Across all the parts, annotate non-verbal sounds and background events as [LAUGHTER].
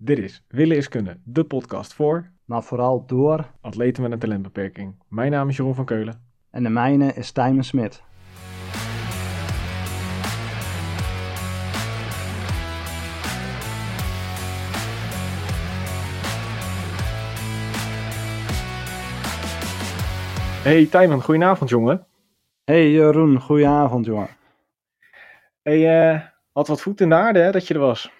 Dit is Willen is Kunnen, de podcast voor maar vooral door. atleten met een talentbeperking. Mijn naam is Jeroen van Keulen. En de mijne is Tijmen Smit. Hey Tijman, goedenavond jongen. Hey Jeroen, goedenavond jongen. Hey, eh, had wat voet in de aarde hè, dat je er was.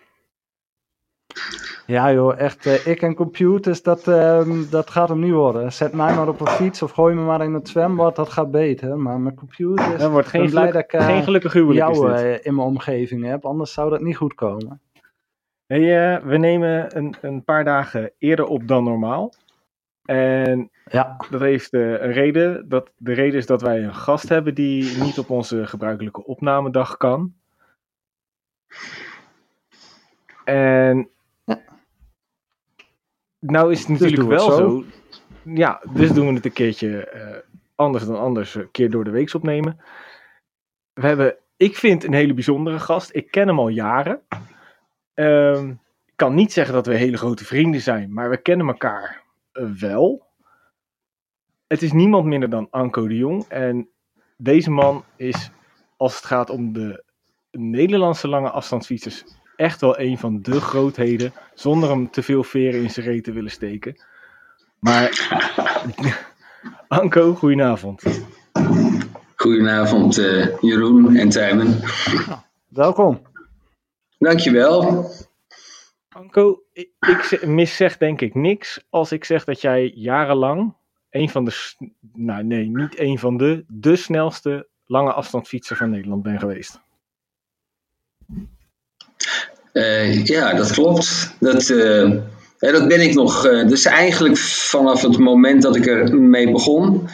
Ja joh, echt, eh, ik en computers, dat, ehm, dat gaat hem niet worden. Zet mij maar op een fiets of gooi me maar in het zwembad, dat gaat beter. Maar mijn computers, Er wordt geen, blij dat ik eh, geen gelukkig huwelijk is jou dit. eh, in mijn omgeving heb, anders zou dat niet goed komen. Hey, we nemen een, een paar dagen eerder op dan normaal. En Ja, dat heeft een reden. Dat, de reden is dat wij een gast hebben die niet op onze gebruikelijke opnamedag kan. En. Nou is het natuurlijk we het wel zo. zo. Ja, dus doen we het een keertje eh, anders dan anders, een keer door de week opnemen. We hebben, ik vind, een hele bijzondere gast. Ik ken hem al jaren. Ehm, ik kan niet zeggen dat we hele grote vrienden zijn, maar we kennen elkaar eh, wel. Het is niemand minder dan Anko de Jong. En deze man is, als het gaat om de Nederlandse lange afstandsfietsers, echt wel een van de grootheden. Zonder hem te veel veren in zijn reet te willen steken. Maar [LAUGHS] Anko, goedenavond. Goedenavond eh, Jeroen en Tijmen. welkom. Dankjewel. Anko, ik, ik ze- miszeg denk ik niks als ik zeg dat jij jarenlang een van de, nou nee, niet een van de, de snelste lange afstandsfietser van Nederland bent geweest. Eh, ja, dat klopt. Dat, eh, dat ben ik nog. eh, dus eigenlijk vanaf het moment dat ik er mee begon.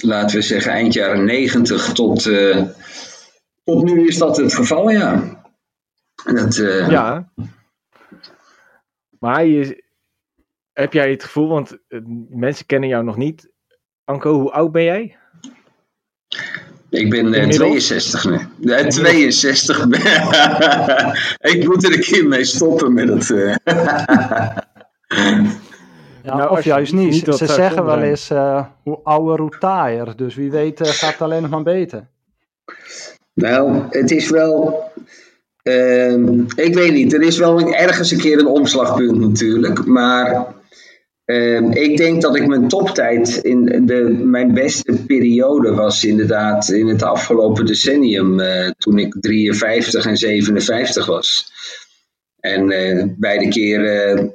laten we zeggen eind jaren negentig tot, tot nu is dat het geval, ja. Dat, Ja. Maar heb jij het gevoel, want mensen kennen jou nog niet. Anko, hoe oud ben jij? Ik ben eh, Inmiddels? 62 nu. Nee, 62. [LAUGHS] ik moet er een keer mee stoppen met het. eh. [LAUGHS] Ja, Nou, of juist niet. Ze zeggen wel eens eh, hoe ouder, hoe taaier. Dus wie weet eh, gaat het alleen nog maar beter. Nou, het is wel. ehm, ik weet niet, er is wel een- ergens een keer een omslagpunt natuurlijk. Maar ehm, ik denk dat ik mijn toptijd in de, mijn beste periode was inderdaad in het afgelopen decennium. eh, toen ik 53 en 57 was. En eh, beide keren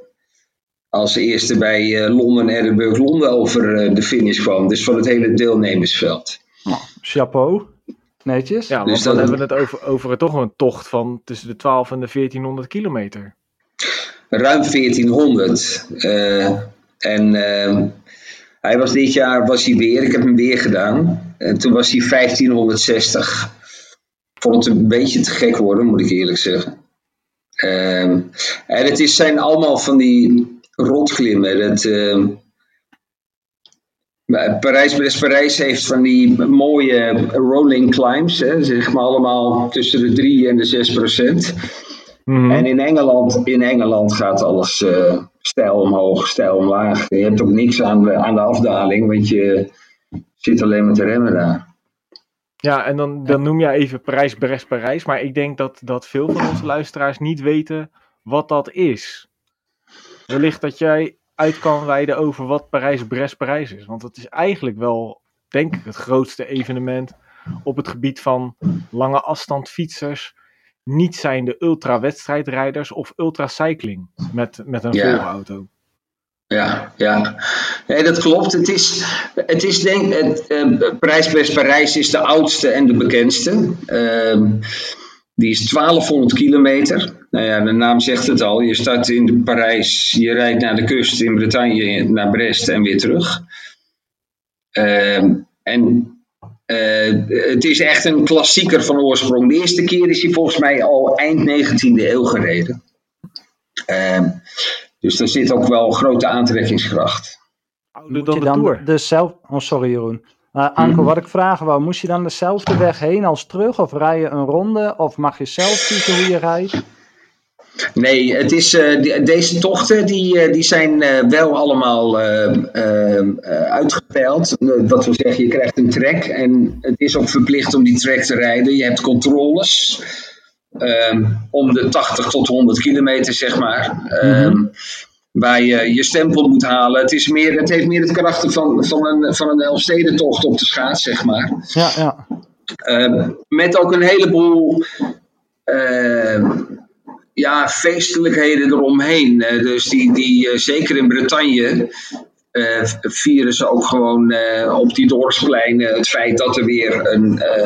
als eerste bij eh, Londen, Edinburgh, Londen over eh, de finish kwam. Dus van het hele deelnemersveld. Chapeau. Netjes. Ja, want Dus dan hebben we het over, over toch een tocht van tussen de 12 en de 1400 kilometer. ruim 1400. eh, en eh, hij was dit jaar was hij weer, ik heb hem weer gedaan. En toen was hij 1560. Ik vond het een beetje te gek worden, moet ik eerlijk zeggen. Ehm, en het is, zijn allemaal van die rotklimmen. Dat, ehm, Parijs, Parijs heeft van die mooie rolling climbs, hè, zeg maar allemaal tussen de 3 en de 6 procent. Mhm. En in Engeland, in Engeland gaat alles eh stijl omhoog, stijl omlaag. Je hebt ook niks aan de, aan de afdaling, want je zit alleen maar te remmen daar. Ja, en dan, dan noem jij even Parijs, Brest, Parijs. Maar ik denk dat, dat veel van onze luisteraars niet weten wat dat is. Wellicht dat jij uit kan wijden over wat Parijs, Brest, Parijs is. Want het is eigenlijk wel, denk ik, het grootste evenement op het gebied van lange afstand fietsers. Niet zijn de ultra-wedstrijdrijders of ultra-cycling met, met een Ja. volgauto. Ja, ja. Nee, dat klopt. Het is, het is denk het, eh, Parijs is de oudste en de bekendste. Ehm, die is 1200 kilometer. Nou ja, de naam zegt het al. Je start in Parijs, je rijdt naar de kust in Bretagne, naar Brest en weer terug. Ehm, en eh, het is echt een klassieker van oorsprong. De eerste keer is hij volgens mij al eind 19e eeuw gereden. Ehm, dus er zit ook wel grote aantrekkingskracht. Ouder Moet dan je de dan Tour. dezelfde... Oh, sorry Jeroen. Uh, Anko, wat ik vragen wou, moest je dan dezelfde weg heen als terug? Of rij je een ronde? Of mag je zelf kiezen hoe je rijdt? Nee, het is, eh, die- deze tochten die, eh, die zijn eh, wel allemaal eh, uitgepeild. Dat wil zeggen, je krijgt een track en het is ook verplicht om die track te rijden. Je hebt controles ehm, om de 80 tot 100 kilometer, zeg maar. Ehm, Waar je je stempel moet halen. Het, is meer, het heeft meer het karakter van, van een, van een Elfstedentocht op de schaats, zeg maar. Ja, ja. Ehm, met ook een heleboel ja, feestelijkheden eromheen. Eh, dus die, die eh, zeker in Bretagne eh, vieren ze ook gewoon eh, op die dorpspleinen het feit dat er weer een eh,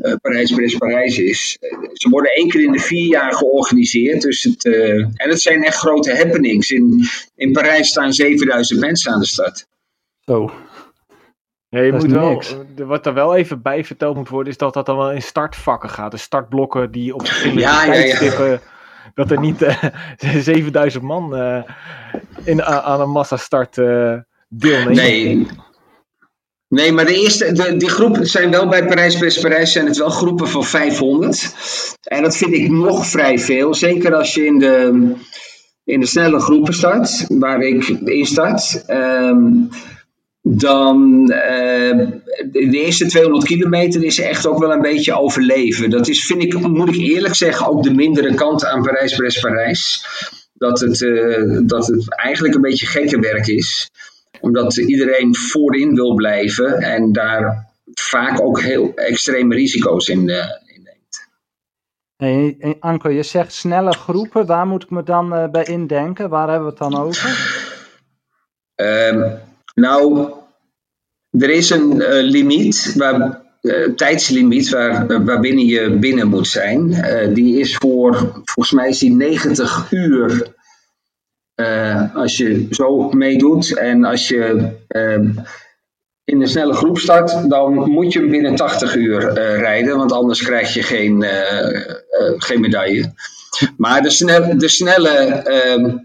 eh, Parijs-Brest-Parijs is. Ze worden één keer in de vier jaar georganiseerd. Dus het, eh, en het zijn echt grote happenings. In, in Parijs staan 7000 mensen aan de start. Zo. Ja, je Dat moet wel, niks. wat er wel even bij verteld moet worden, is dat dat dan wel in startvakken gaat. De startblokken die op verschillende Ja, ja, ja. Dat er niet eh, [LAUGHS] 7000 man eh, in, aan een massastart eh deelnemen. Nee. Nee, maar de eerste, de, die groepen zijn wel bij Parijs Best Parijs zijn het wel groepen van 500. En dat vind ik nog vrij veel. Zeker als je in de, in de snelle groepen start, waar ik in start. Ehm, dan eh, de, eerste 200 kilometer is echt ook wel een beetje overleven. Dat is, vind ik, moet ik eerlijk zeggen, ook de mindere kant aan Parijs Best Parijs. Dat het, eh, dat het eigenlijk een beetje gekke werk is omdat iedereen voorin wil blijven en daar vaak ook heel extreme risico's in, eh, in neemt. Hey, Anko, je zegt snelle groepen. Waar moet ik me dan bij indenken? Waar hebben we het dan over? Ehm, nou, er is een eh, limiet, eh, tijdslimiet waar, waarbinnen je binnen moet zijn. Eh, die is voor, volgens mij is die 90 uur eh, als je zo meedoet. En als je ehm, in een snelle groep start, dan moet je binnen 80 uur eh, rijden, want anders krijg je geen, eh, eh, geen medaille. Maar de, snel, de snelle ehm,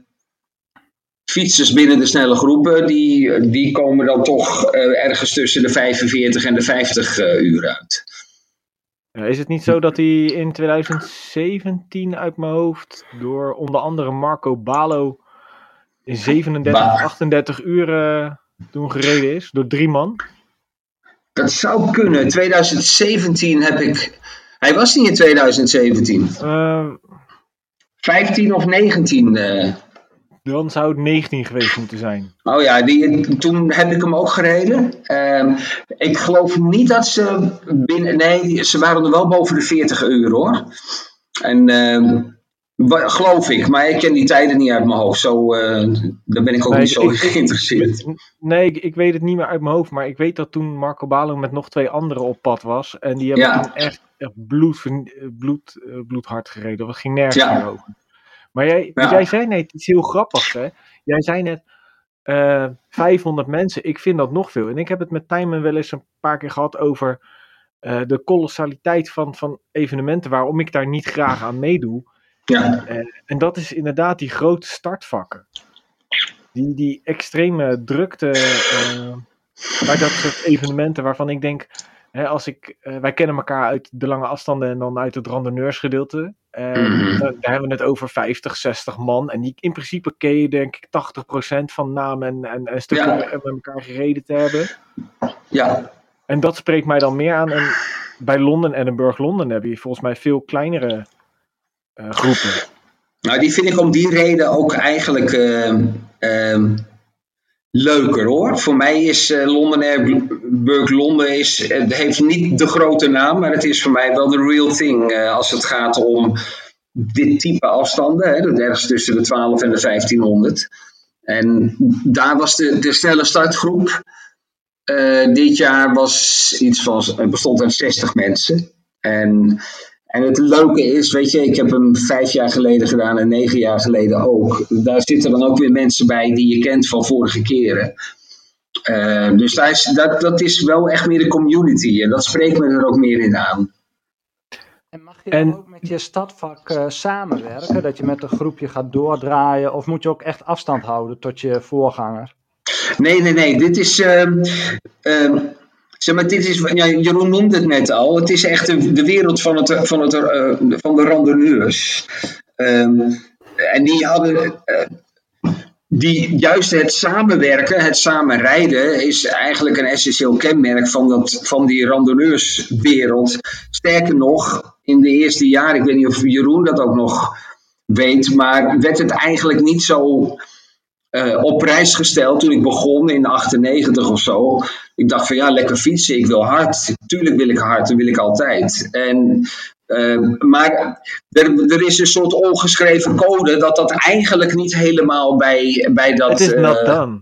fietsers binnen de snelle groepen, die, die komen dan toch eh, ergens tussen de 45 en de 50 eh, uur uit. Is het niet zo dat hij in 2017 uit mijn hoofd door onder andere Marco Balo in 37, Ba- 38 uur toen gereden is? Door drie man? Dat zou kunnen. 2017 heb ik. Hij was niet in 2017. Eh, 15 of 19. Eh. dan zou het 19 geweest moeten zijn. Oh ja, die, toen heb ik hem ook gereden. Ehm, ik geloof niet dat ze binnen. Nee, ze waren er wel boven de 40 uur hoor. En ehm, geloof ik, maar ik ken die tijden niet uit mijn hoofd. Zo, eh, daar ben ik ook Nee, niet zo ik- geïnteresseerd. Nee, ik, ik weet het niet meer uit mijn hoofd, maar ik weet dat toen Marco Balo met nog twee anderen op pad was. En die hebben Ja. toen echt, echt bloed, bloed, eh, bloedhard gereden. Dat ging nergens Ja. meer over. Maar jij, Ja. jij zei net iets heel grappigs, hè? Jij zei net eh 500 mensen. Ik vind dat nog veel. En ik heb het met Tijmen wel eens een paar keer gehad over eh, de kolossaliteit van, van evenementen waarom ik daar niet graag aan meedoe. Ja, En dat is inderdaad die grote startvakken. Die, die extreme drukte eh, bij dat soort evenementen waarvan ik denk, hè, als ik, eh, wij kennen elkaar uit de lange afstanden en dan uit het randonneursgedeelte. En Mhm. daar, daar hebben we het over 50, 60 man. En die, in principe ken je denk ik 80% van naam en, en, en stukken Ja. met met elkaar gereden te hebben. ja, En dat spreekt mij dan meer aan. En bij Londen, Edinburgh, Londen heb je volgens mij veel kleinere eh, groepen. Nou, die vind ik om die reden ook eigenlijk ehm, ehm, leuker hoor. Voor mij is eh, Londen Airburg Londen is, het heeft niet de grote naam, maar het is voor mij wel de real thing eh, als het gaat om dit type afstanden. Hè, ergens tussen de 12 en de 1500. En daar was de, de snelle startgroep. eh, dit jaar was iets van, bestond uit 60 mensen. En en het leuke is, weet je, ik heb hem vijf jaar geleden gedaan en negen jaar geleden ook. Daar zitten dan ook weer mensen bij die je kent van vorige keren. Eh, dus daar is, dat, dat is wel echt meer de community en dat spreekt me er ook meer in aan. En mag je En- dan ook met je stadvak eh, samenwerken? Dat je met een groepje gaat doordraaien? Of moet je ook echt afstand houden tot je voorganger? Nee, nee, nee, dit is. ehm, ehm, zeg maar, dit is. Ja, Jeroen noemde het net al. Het is echt de, wereld van, het, van, het, eh, van de randonneurs. Ehm, en die hadden. eh, die, juist het samenwerken, het samenrijden, is eigenlijk een essentieel kenmerk van, dat, van die randonneurswereld. Sterker nog, in de eerste jaren, ik weet niet of Jeroen dat ook nog weet, maar werd het eigenlijk niet zo eh, op prijs gesteld toen ik begon in 98 of zo. Ik dacht van ja, lekker fietsen, ik wil hard. Tuurlijk wil ik hard, dat wil ik altijd. En, eh, maar er, er is een soort ongeschreven code dat dat eigenlijk niet helemaal bij, bij dat... Het is not eh, done.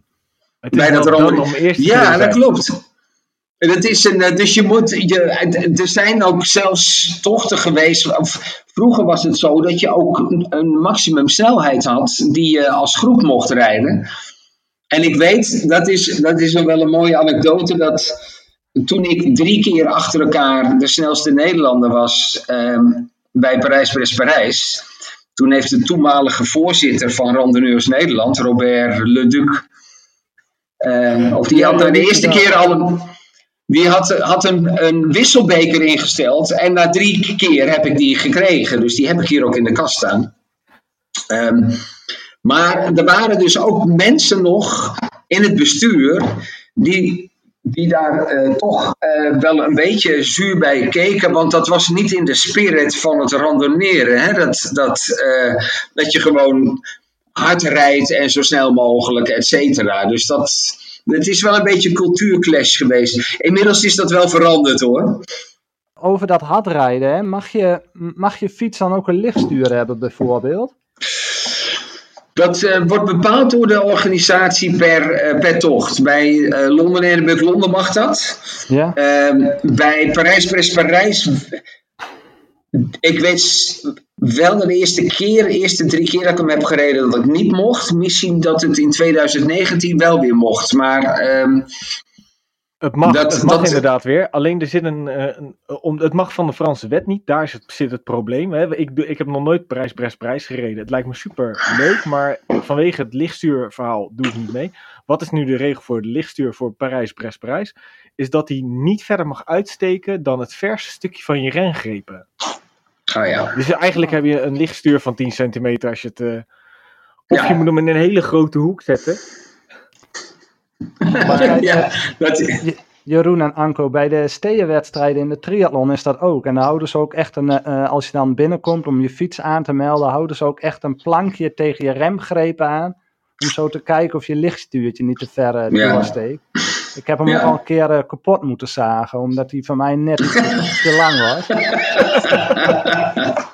Het is bij dat not done om eerst te Ja, dat klopt. Het is een, eh, dus je moet, je, er zijn ook zelfs tochten geweest. Of, vroeger was het zo dat je ook een, een maximum snelheid had die je als groep mocht rijden. En ik weet, dat is, dat is nog wel een mooie anekdote, dat toen ik drie keer achter elkaar de snelste Nederlander was ehm, bij Parijs-Brest-Parijs. Toen heeft de toenmalige voorzitter van Randonneurs Nederland, Robert Leduc, ehm, of die had dat de eerste keer al een, die had, een wisselbeker ingesteld. En na drie keer heb ik die gekregen. Dus die heb ik hier ook in de kast staan. Ehm, maar er waren dus ook mensen nog in het bestuur die, die daar eh, toch eh, wel een beetje zuur bij keken. Want dat was niet in de spirit van het randonneren. Hè? Dat, dat, eh, dat je gewoon hard rijdt en zo snel mogelijk, et cetera. Dus dat, het is wel een beetje een cultuurclash geweest. Inmiddels is dat wel veranderd hoor. Over dat hardrijden, hè, mag, je, mag je fiets dan ook een lichtstuur hebben bijvoorbeeld? Dat eh, wordt bepaald door de organisatie per, eh, per tocht. Bij eh, Londen en Edinburgh Londen mag dat. Ja? Ehm, bij Parijs-Parijs-Parijs. Ik weet wel de eerste keer, de eerste drie keer dat ik hem heb gereden, dat het niet mocht. Misschien dat het in 2019 wel weer mocht. Maar ehm, Het mag, Dat- het mag dat- inderdaad weer. Alleen er zit een, eh, een om, het mag van de Franse wet niet. Daar het, zit het probleem. Hè. Ik, ik heb nog nooit Parijs Brest Prijs gereden. Het lijkt me super leuk, maar vanwege het lichtstuurverhaal doe ik niet mee. Wat is nu de regel voor de lichtstuur voor Parijs Brest Prijs? Is dat hij niet verder mag uitsteken dan het verste stukje van je rengrepen. Ah ja. Dus eigenlijk heb je een lichtstuur van 10 centimeter als je het. eh, of Ja. je moet hem in een hele grote hoek zetten. Maar, [LAUGHS] ja dat, Je- Jeroen en Anko, bij de steeënwedstrijden in de triathlon is dat ook. En dan houden ze ook echt een, eh, als je dan binnenkomt om je fiets aan te melden, houden ze ook echt een plankje tegen je remgrepen aan. Om zo te kijken of je lichtstuurtje niet te ver eh, Ja. Ik heb hem Ja. ook al een keer eh, kapot moeten zagen, omdat hij van mij net iets te, lang was. [LAUGHS]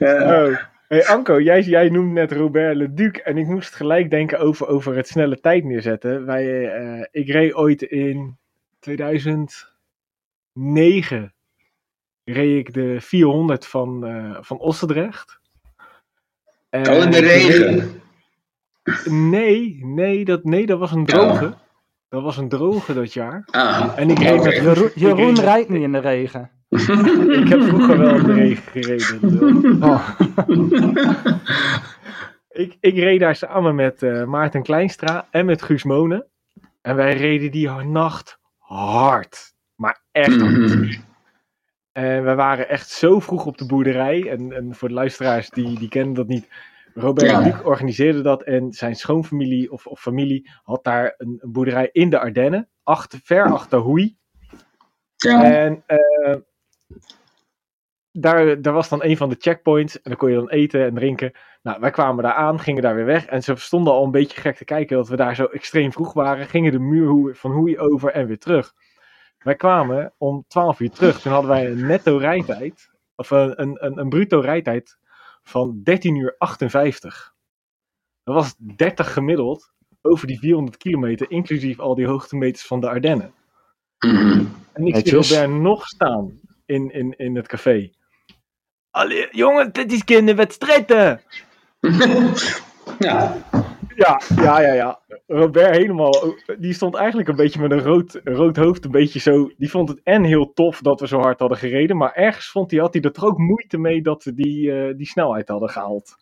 Oh. Hey Anko, jij, jij noemde net Robert Leduc en ik moest gelijk denken over, over het snelle tijd neerzetten. Wij, eh, ik reed ooit in 2009 reed ik de 400 van, eh van Ossendrecht. En oh, in de regen. Nee, nee dat, nee, dat was een droge. Dat was een droge dat jaar. Ah, En ik reed met Jeroen, Jeroen reed- rijdt niet in de regen. [LAUGHS] Ik heb vroeger wel in de regen gereden. Oh. [LAUGHS] Ik, ik reed daar samen met eh, Maarten Kleinstra en met Guus Monen. En wij reden die nacht hard. Maar echt hard. En we waren echt zo vroeg op de boerderij. En, en voor de luisteraars die, die kennen dat niet. Robert Ja. Luc organiseerde dat. En zijn schoonfamilie of, of familie had daar een, een boerderij in de Ardennen. Achter, ver achter Hoei. Ja. En eh, daar, daar was dan een van de checkpoints. En dan kon je dan eten en drinken. Nou, wij kwamen daar aan, gingen daar weer weg. En ze stonden al een beetje gek te kijken dat we daar zo extreem vroeg waren. Gingen de muur van Hoei over en weer terug. Wij kwamen om 12 uur terug. Toen hadden wij een netto rijtijd. Of een, een, een, een bruto rijtijd van 13 uur 58. Dat was 30 gemiddeld over die 400 kilometer. Inclusief al die hoogtemeters van de Ardennen. Mhm. En ik zie. Robert nog staan in, in, in het café. Allee, jongen, dit is kinderwedstrijden. [LAUGHS] ja. Ja, ja, ja, ja. Robert helemaal, die stond eigenlijk een beetje met een rood, rood hoofd, een beetje zo. Die vond het en heel tof dat we zo hard hadden gereden, maar ergens vond hij, had hij er toch ook moeite mee dat we die, eh, die snelheid hadden gehaald.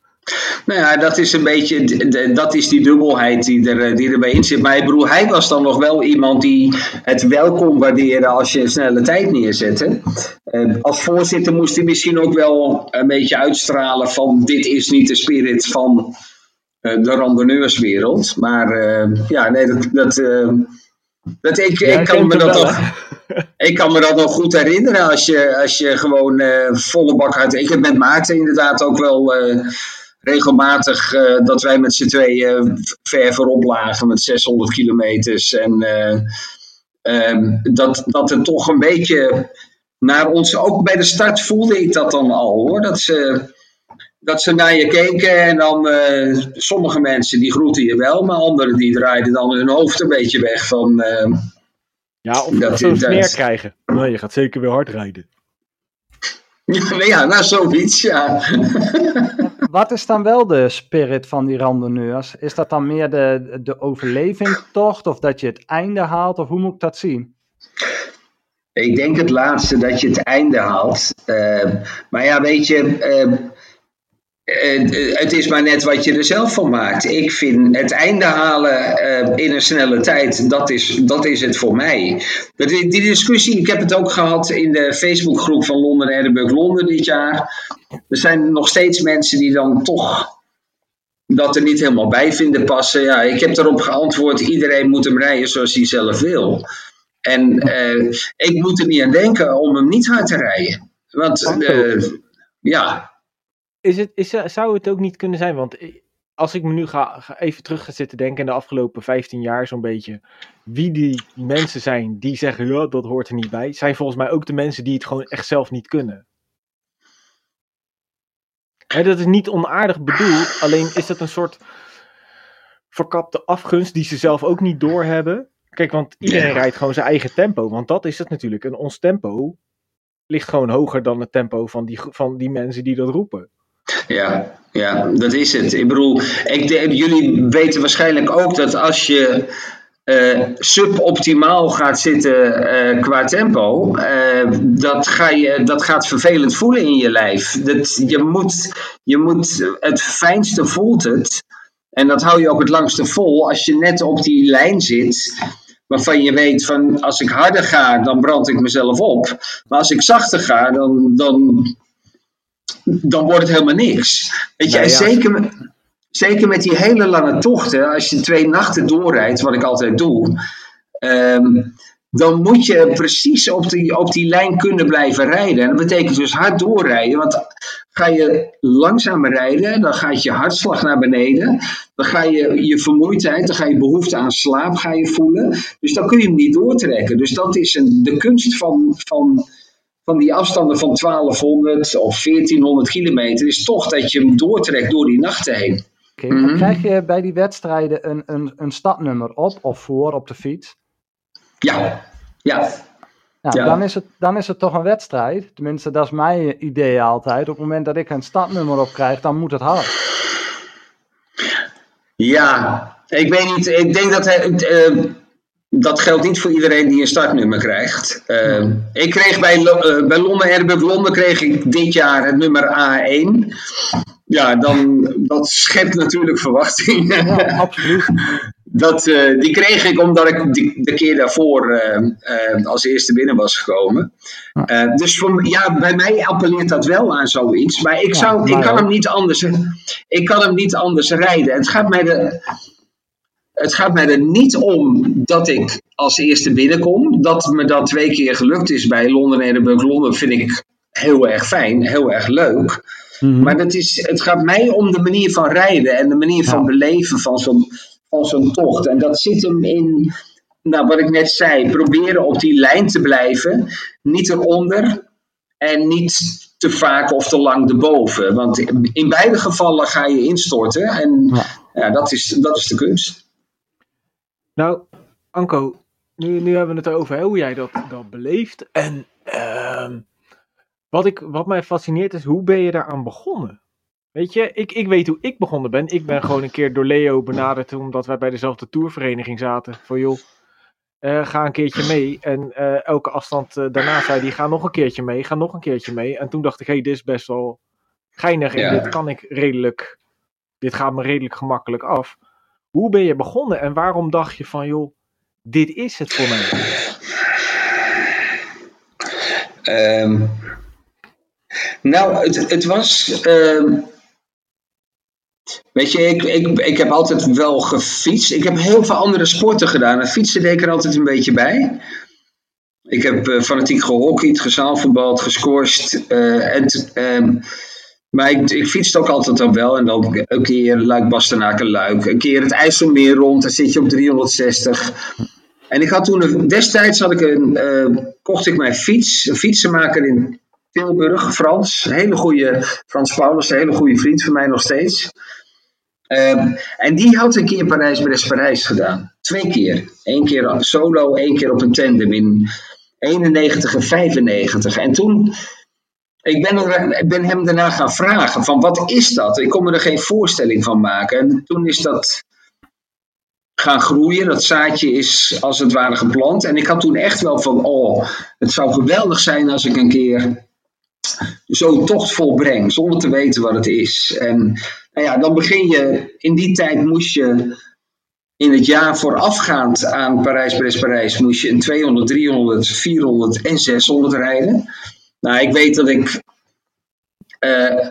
Nou ja, dat is een beetje, dat is die dubbelheid die, er, eh, die erbij in zit. Maar bedoel, hij was dan nog wel iemand die het wel kon waarderen als je een snelle tijd neerzette. Eh, als voorzitter moest hij misschien ook wel een beetje uitstralen van dit is niet de spirit van de randonneurswereld. Maar eh, ja, nee, dat, dat, eh, dat ik, ik, kan me dat wel, nog, ik kan me dat nog goed herinneren als je, als je gewoon eh, volle bak uit. Ik heb met Maarten inderdaad ook wel eh, regelmatig eh, dat wij met z'n tweeën ver voorop lagen met 600 kilometers. En eh, ehm, dat, dat er toch een beetje naar ons, ook bij de start voelde ik dat dan al hoor. Dat ze, dat ze naar je keken en dan eh, sommige mensen die groeten je wel, maar anderen die draaiden dan hun hoofd een beetje weg van. eh, Ja, of Dat ze een is- krijgen. Nou, je gaat zeker weer hard rijden. Ja, [LAUGHS] nou ja, nou zoiets, ja. [LAUGHS] Wat is dan wel de spirit van die randonneurs? Is dat dan meer de, de overlevingtocht of dat je het einde haalt? Of hoe moet ik dat zien? Ik denk het laatste, dat je het einde haalt. Eh, maar ja, weet je, het is maar net wat je er zelf van maakt. Ik vind het einde halen eh, in een snelle tijd, dat is, dat is het voor mij. Die discussie, ik heb het ook gehad in de Facebookgroep van Londen Edinburgh Londen dit jaar. Er zijn nog steeds mensen die dan toch dat er niet helemaal bij vinden passen. Ja, ik heb daarop geantwoord, iedereen moet hem rijden zoals hij zelf wil. En eh, ik moet er niet aan denken om hem niet hard te rijden. Want eh, ja, Is het, is, zou het ook niet kunnen zijn, want als ik me nu ga, ga even terug ga zitten denken in de afgelopen 15 jaar zo'n beetje, wie die mensen zijn die zeggen, ja, dat hoort er niet bij, zijn volgens mij ook de mensen die het gewoon echt zelf niet kunnen. Hè, dat is niet onaardig bedoeld, alleen is dat een soort verkapte afgunst die ze zelf ook niet doorhebben. Kijk, want iedereen rijdt gewoon zijn eigen tempo, want dat is het natuurlijk. En ons tempo ligt gewoon hoger dan het tempo van die, van die mensen die dat roepen. Ja, ja, dat is het. Ik bedoel, ik, jullie weten waarschijnlijk ook dat als je eh, suboptimaal gaat zitten eh, qua tempo, eh, dat, ga je, dat gaat vervelend voelen in je lijf. Dat, je, moet, je moet, het fijnste voelt het. En dat hou je ook het langste vol als je net op die lijn zit. Waarvan je weet van als ik harder ga, dan brand ik mezelf op. Maar als ik zachter ga, dan, dan, dan wordt het helemaal niks. Weet je, Nou en zeker, met- zeker met die hele lange tochten, als je twee nachten doorrijdt, wat ik altijd doe, ehm, dan moet je precies op die, op die lijn kunnen blijven rijden. En dat betekent dus hard doorrijden, want ga je langzamer rijden, dan gaat je hartslag naar beneden, dan ga je je vermoeidheid, dan ga je behoefte aan slaap ga je voelen. Dus dan kun je hem niet doortrekken. Dus dat is een, de kunst van, van, van die afstanden van 1200 of 1400 kilometer, is toch dat je hem doortrekt door die nachten heen. Oké, Mhm. Krijg je bij die wedstrijden een, een, een stadnummer op of voor op de fiets? Ja, ja. Nou, Ja. dan, is het, dan is het toch een wedstrijd. Tenminste, dat is mijn idee altijd. Op het moment dat ik een stadnummer op krijg, dan moet het hard. Ja, ik weet niet. Ik denk dat hij, eh, dat geldt niet voor iedereen die een startnummer krijgt. Eh, ik kreeg bij, eh, bij Londen Airbus Londen kreeg ik dit jaar het nummer A1. Ja, dan, dat schept natuurlijk [LAUGHS] verwachting. Ja, absoluut. Dat, eh, die kreeg ik omdat ik die, de keer daarvoor eh, eh, als eerste binnen was gekomen. Eh, dus voor, ja, bij mij appelleert dat wel aan zoiets. Maar ik, Ja, zou, ik, kan hem niet anders, ik kan hem niet anders rijden. Het gaat, mij er, het gaat mij er niet om dat ik als eerste binnenkom. Dat me dat twee keer gelukt is bij Londen Edinburgh Londen vind ik heel erg fijn, heel erg leuk. Mhm. Maar dat is, het gaat mij om de manier van rijden en de manier van beleven van zo'n, van zo'n tocht. En dat zit hem in, nou, wat ik net zei, proberen op die lijn te blijven. Niet eronder en niet te vaak of te lang erboven. Want in beide gevallen ga je instorten en Ja. ja, dat, is, dat is de kunst. Nou, Anko, nu, nu hebben we het erover hè, hoe jij dat, dat beleeft. En ehm, wat, ik, wat mij fascineert is, hoe ben je daaraan begonnen? Weet je, ik, ik weet hoe ik begonnen ben. Ik ben gewoon een keer door Leo benaderd, omdat wij bij dezelfde tourvereniging zaten. Van joh, eh, ga een keertje mee. En eh, elke afstand eh, daarna zei hij, ga nog een keertje mee, ga nog een keertje mee. En toen dacht ik, hé, hey, dit is best wel geinig en Ja. dit kan ik redelijk dit gaat me redelijk gemakkelijk af. Hoe ben je begonnen en waarom dacht je van, joh, dit is het voor mij? Ehm, nou, het, was. ehm, weet je, ik, ik, ik heb altijd wel gefietst. Ik heb heel veel andere sporten gedaan. En fietsen deed ik er altijd een beetje bij. Ik heb eh, fanatiek gehockeyd, gezaalvoetbald, gescorst. eh, en, ehm, maar ik, ik fietste ook altijd al wel. En dan een keer Luik, Bastenaken, Luik. Een keer het IJsselmeer rond. Dan zit je op 360. En ik had toen, destijds had ik een, eh, kocht ik mijn fiets. Een fietsenmaker in Tilburg, Frans. Hele goede, Frans Paulus, een hele goede vriend van mij nog steeds. Ehm, en die had een keer Parijs-Brest-Parijs gedaan. Twee keer. Eén keer solo, één keer op een tandem in 91 en 95. En toen, ik ben, ik ben hem daarna gaan vragen van wat is dat? Ik kon me er geen voorstelling van maken. En toen is dat gaan groeien. Dat zaadje is als het ware geplant. En ik had toen echt wel van, oh, het zou geweldig zijn als ik een keer zo'n tocht volbreng, zonder te weten wat het is. En nou ja, dan begin je, in die tijd moest je in het jaar voorafgaand aan Parijs-Brest-Parijs, moest je een 200, 300, 400 en 600 rijden. Nou, ik weet dat ik eh,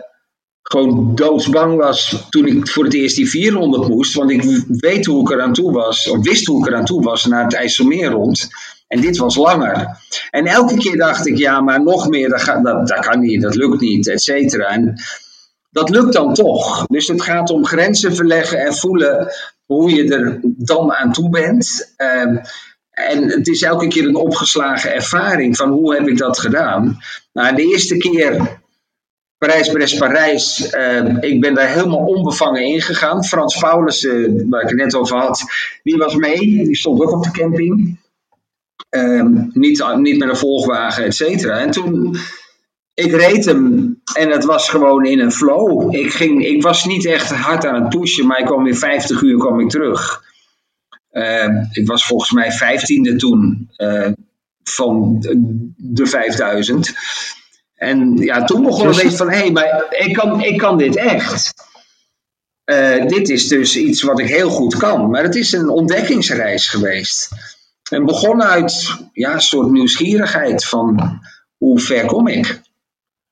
gewoon doodsbang was toen ik voor het eerst die 400 moest. Want ik weet hoe ik eraan toe was, of wist hoe ik eraan toe was naar het IJsselmeer rond. En dit was langer. En elke keer dacht ik, ja, maar nog meer, dat, dat, kan niet, dat lukt niet, et cetera. En dat lukt dan toch. Dus het gaat om grenzen verleggen en voelen hoe je er dan aan toe bent. Ehm, en het is elke keer een opgeslagen ervaring van hoe heb ik dat gedaan. Nou, de eerste keer Parijs-Brest-Parijs, ehm, ik ben daar helemaal onbevangen ingegaan. Frans Paulus, eh, waar ik het net over had, die was mee. Die stond ook op de camping. Ehm, niet, niet met een volgwagen, et cetera. En toen, ik reed hem en het was gewoon in een flow. Ik, ging, ik was niet echt hard aan het pushen, maar ik kwam in 50 uur kwam ik terug. Ehm, ik was volgens mij vijftiende toen eh, van de- de 5000. En ja, toen begon Dus- beetje van, hé, hey, maar ik kan, ik kan dit echt. Eh, dit is dus iets wat ik heel goed kan. Maar het is een ontdekkingsreis geweest. En begon uit ja, een soort nieuwsgierigheid van hoe ver kom ik?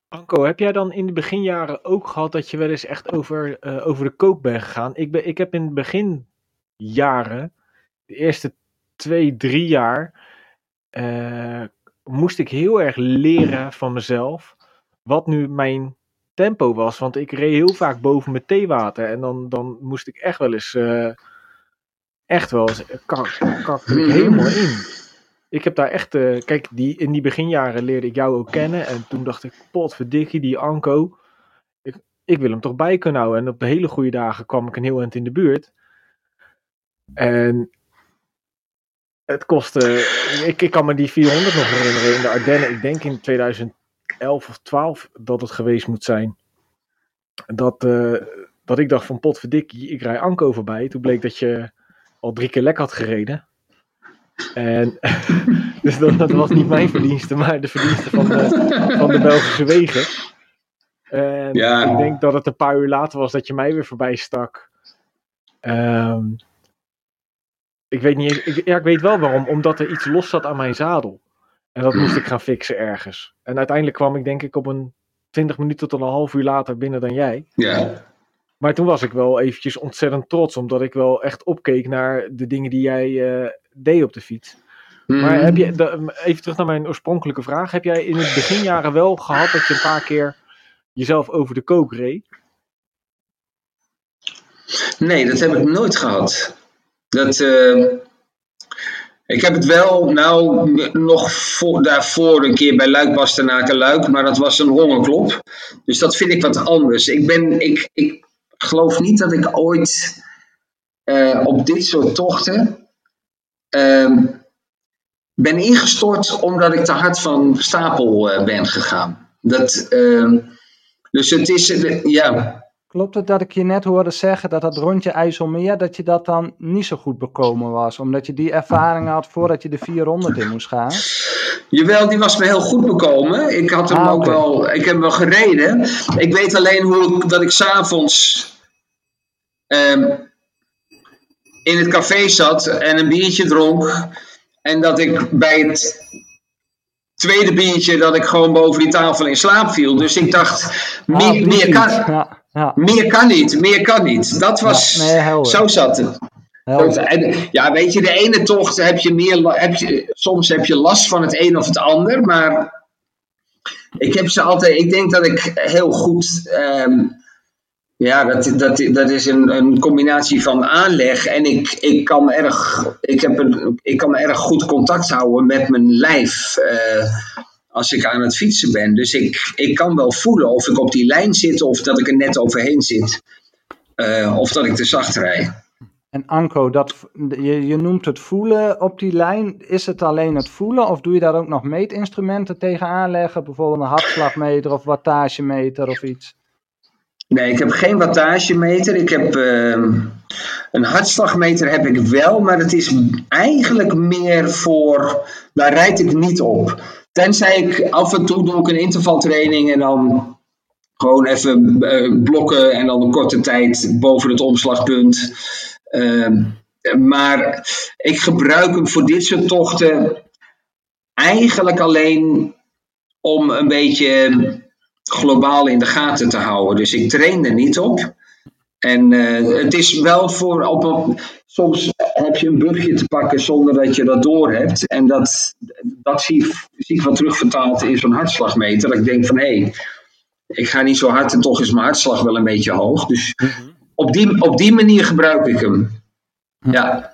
Anko, heb jij dan in de beginjaren ook gehad dat je wel eens echt over, eh, over de kook bent gegaan? Ik, ben, ik heb in de beginjaren, de eerste twee, drie jaar, eh, moest ik heel erg leren van mezelf wat nu mijn tempo was. Want ik reed heel vaak boven mijn theewater en dan, dan moest ik echt wel eens, eh, echt wel eens, kak, kakte ik helemaal in. Ik heb daar echt, eh, kijk, die, in die beginjaren leerde ik jou ook kennen. En toen dacht ik, potverdikkie, die Anko. Ik, ik wil hem toch bij kunnen houden. En op de hele goede dagen kwam ik een heel eind in de buurt. En het kostte, ik, ik kan me die 400 nog herinneren in de Ardennen. Ik denk in 2011 of 12 dat het geweest moet zijn. Dat, eh, dat ik dacht van potverdikkie, ik rij Anko voorbij. Toen bleek dat je al drie keer lek had gereden. En [LAUGHS] dus dat, dat was niet mijn verdienste, maar de verdienste van de, van de Belgische wegen. En Ja. ik denk dat het een paar uur later was dat je mij weer voorbij stak. Ehm, ik weet niet, eens- ik, ja, ik weet wel waarom, omdat er iets los zat aan mijn zadel. En dat moest ik gaan fixen ergens. En uiteindelijk kwam ik denk ik op een 20 minuten tot een half uur later binnen dan jij. Ja. Maar toen was ik wel eventjes ontzettend trots, omdat ik wel echt opkeek naar de dingen die jij eh, deed op de fiets. Maar heb je, de- even terug naar mijn oorspronkelijke vraag. Heb jij in het beginjaren wel gehad dat je een paar keer jezelf over de kook reed? Nee, dat heb ik nooit gehad. Dat, eh, ik heb het wel, nou, nog voor, daarvoor een keer bij Luik Bastenaken Luik, maar dat was een hongerklop. Dus dat vind ik wat anders. Ik, ben, ik, ik geloof niet dat ik ooit eh, op dit soort tochten ehm, ben ingestort omdat ik te hard van stapel eh, ben gegaan. Dat, ehm, dus het is, eh, ja, Klopt het dat ik je net hoorde zeggen dat dat rondje IJsselmeer, dat je dat dan niet zo goed bekomen was? Omdat je die ervaring had voordat je de 400 in moest gaan? Jawel, die was me heel goed bekomen. Ik had hem Ah, ook wel, ik heb hem wel gereden. Ik weet alleen hoe ik, dat ik s'avonds ehm, in het café zat en een biertje dronk. En dat ik bij het tweede biertje dat ik gewoon boven die tafel in slaap viel. Dus ik dacht, meer, Ah, meer, kan, Ja, ja. meer kan niet, meer kan niet. Dat was, Ja, nee, helder. zo zat het. En, ja, weet je, de ene tocht heb je meer, heb je, soms heb je last van het een of het ander, maar ik heb ze altijd, ik denk dat ik heel goed, ehm, ja, dat, dat, dat is een, een combinatie van aanleg en ik, ik, kan erg, ik, heb een, ik kan erg goed contact houden met mijn lijf eh, als ik aan het fietsen ben. Dus ik, ik kan wel voelen of ik op die lijn zit of dat ik er net overheen zit. eh, of dat ik te zacht rijd. En Anko, dat, je, je noemt het voelen op die lijn. Is het alleen het voelen of doe je daar ook nog meetinstrumenten tegen aanleggen? Bijvoorbeeld een hartslagmeter of wattagemeter of iets? Nee, ik heb geen wattagemeter. Ik heb ehm, een hartslagmeter heb ik wel, maar het is eigenlijk meer voor. Daar rijd ik niet op. Tenzij ik af en toe doe ik een intervaltraining en dan gewoon even eh, blokken en dan een korte tijd boven het omslagpunt. Ehm, maar ik gebruik hem voor dit soort tochten eigenlijk alleen om een beetje globaal in de gaten te houden. Dus ik train er niet op. En eh, het is wel voor. Op, op- soms heb je een bugje te pakken zonder dat je dat door hebt. En dat, dat zie, zie ik wel terugvertaald in zo'n hartslagmeter. Dat ik denk van hé, hey, ik ga niet zo hard en toch is mijn hartslag wel een beetje hoog. Dus op die, op die manier gebruik ik hem. Ja.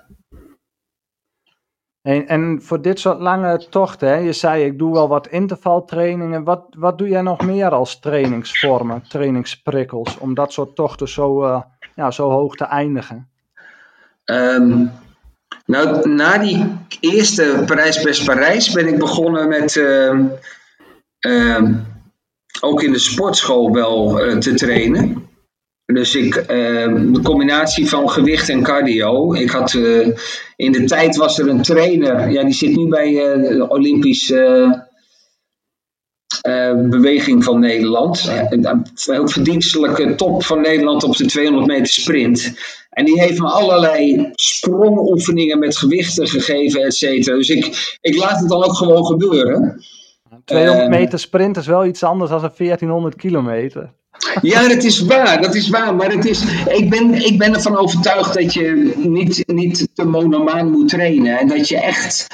En, en voor dit soort lange tochten, hè, je zei ik doe wel wat intervaltrainingen. Wat, wat doe jij nog meer als trainingsvormen, trainingsprikkels, om dat soort tochten zo, eh, ja, zo hoog te eindigen? Ehm, nou, na die eerste Parijs-Best-Parijs ben ik begonnen met ehm, ehm, ook in de sportschool wel eh, te trainen. Dus ik, ehm, de combinatie van gewicht en cardio. Ik had, eh, in de tijd was er een trainer, ja, die zit nu bij eh, de Olympische beweging van Nederland. Heel verdienstelijke top van Nederland op de 200 meter sprint. En die heeft me allerlei sprongoefeningen met gewichten gegeven, et cetera. Dus ik, ik laat het dan ook gewoon gebeuren. 200 Ehm. meter sprint is wel iets anders dan een 1400 kilometer. Ja, dat is waar, dat is waar. Maar het is, ik, ben, ik ben ervan overtuigd dat je niet, niet te monomaan moet trainen. En dat je echt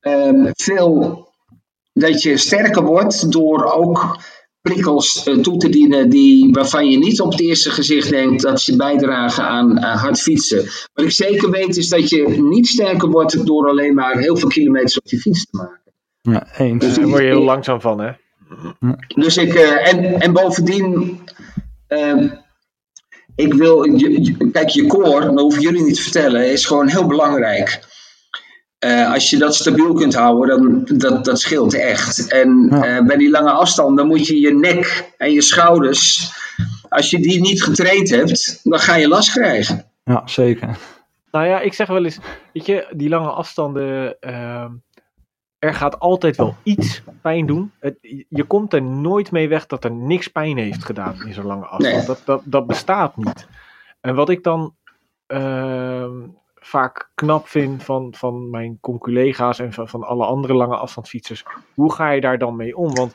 ehm, veel. Dat je sterker wordt door ook prikkels eh, toe te dienen die, waarvan je niet op het eerste gezicht denkt dat ze bijdragen aan hard fietsen. Wat ik zeker weet is dat je niet sterker wordt door alleen maar heel veel kilometers op je fiets te maken. Ja, eens. Daar word je heel langzaam van, hè? Dus ik, eh, en, en bovendien, ehm, ik wil, je, je- kijk, je core, dat hoef ik jullie niet te vertellen, is gewoon heel belangrijk. Eh, als je dat stabiel kunt houden, dan dat, dat scheelt echt. En Ja. eh, bij die lange afstanden moet je je nek en je schouders, als je die niet getraind hebt, dan ga je last krijgen. Ja, zeker. Nou ja, ik zeg wel eens, weet je, die lange afstanden, ehm, er gaat altijd wel iets pijn doen. Het, je komt er nooit mee weg dat er niks pijn heeft gedaan in zo'n lange afstand. Nee. Dat, dat, dat bestaat niet. En wat ik dan ehm, vaak knap vind van, van mijn conculega's en van, van alle andere lange afstandsfietsers, hoe ga je daar dan mee om? Want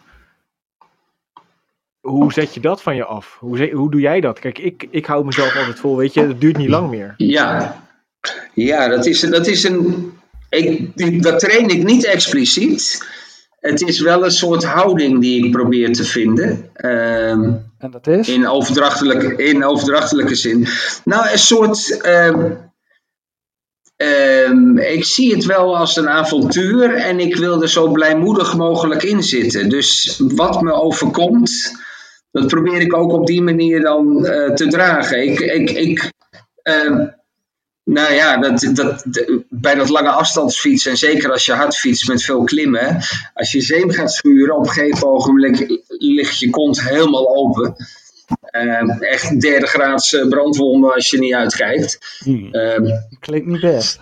hoe zet je dat van je af? Hoe, hoe doe jij dat? Kijk, ik, ik hou mezelf altijd vol, weet je, het duurt niet lang meer. Ja, ja dat, is, dat is een. Ik, dat train ik niet expliciet. Het is wel een soort houding die ik probeer te vinden. ehm, En dat is? in, overdrachtelijke, in overdrachtelijke zin. Nou, een soort. ehm, ehm, ik zie het wel als een avontuur en ik wil er zo blijmoedig mogelijk in zitten. Dus wat me overkomt, dat probeer ik ook op die manier dan eh, te dragen. Ik, ik, ik, nou ja, dat, dat, bij dat lange afstandsfietsen, en zeker als je hard fietst met veel klimmen, als je zeem gaat schuren, op een gegeven ogenblik ligt je kont helemaal open. Eh, echt derde graads eh, brandwonden als je niet uitkijkt. Hmm, Ehm, klinkt niet best.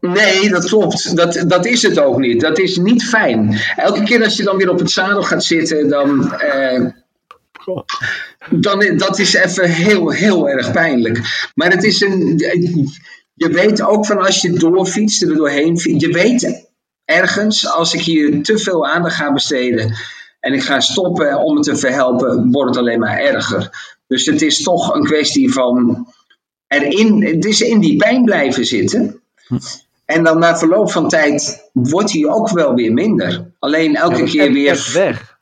nee, dat klopt. Dat, dat is het ook niet. Dat is niet fijn. Elke keer als je dan weer op het zadel gaat zitten, dan, eh, dan, dat is even heel, heel erg pijnlijk. Maar het is een. Je weet ook van als je doorfietst, er doorheen fietst. Je weet ergens, als ik hier te veel aandacht ga besteden. en ik ga stoppen om het te verhelpen, wordt het alleen maar erger. Dus het is toch een kwestie van. erin. Het is in die pijn blijven zitten. En dan na verloop van tijd wordt hij ook wel weer minder. Alleen elke keer weer. weg.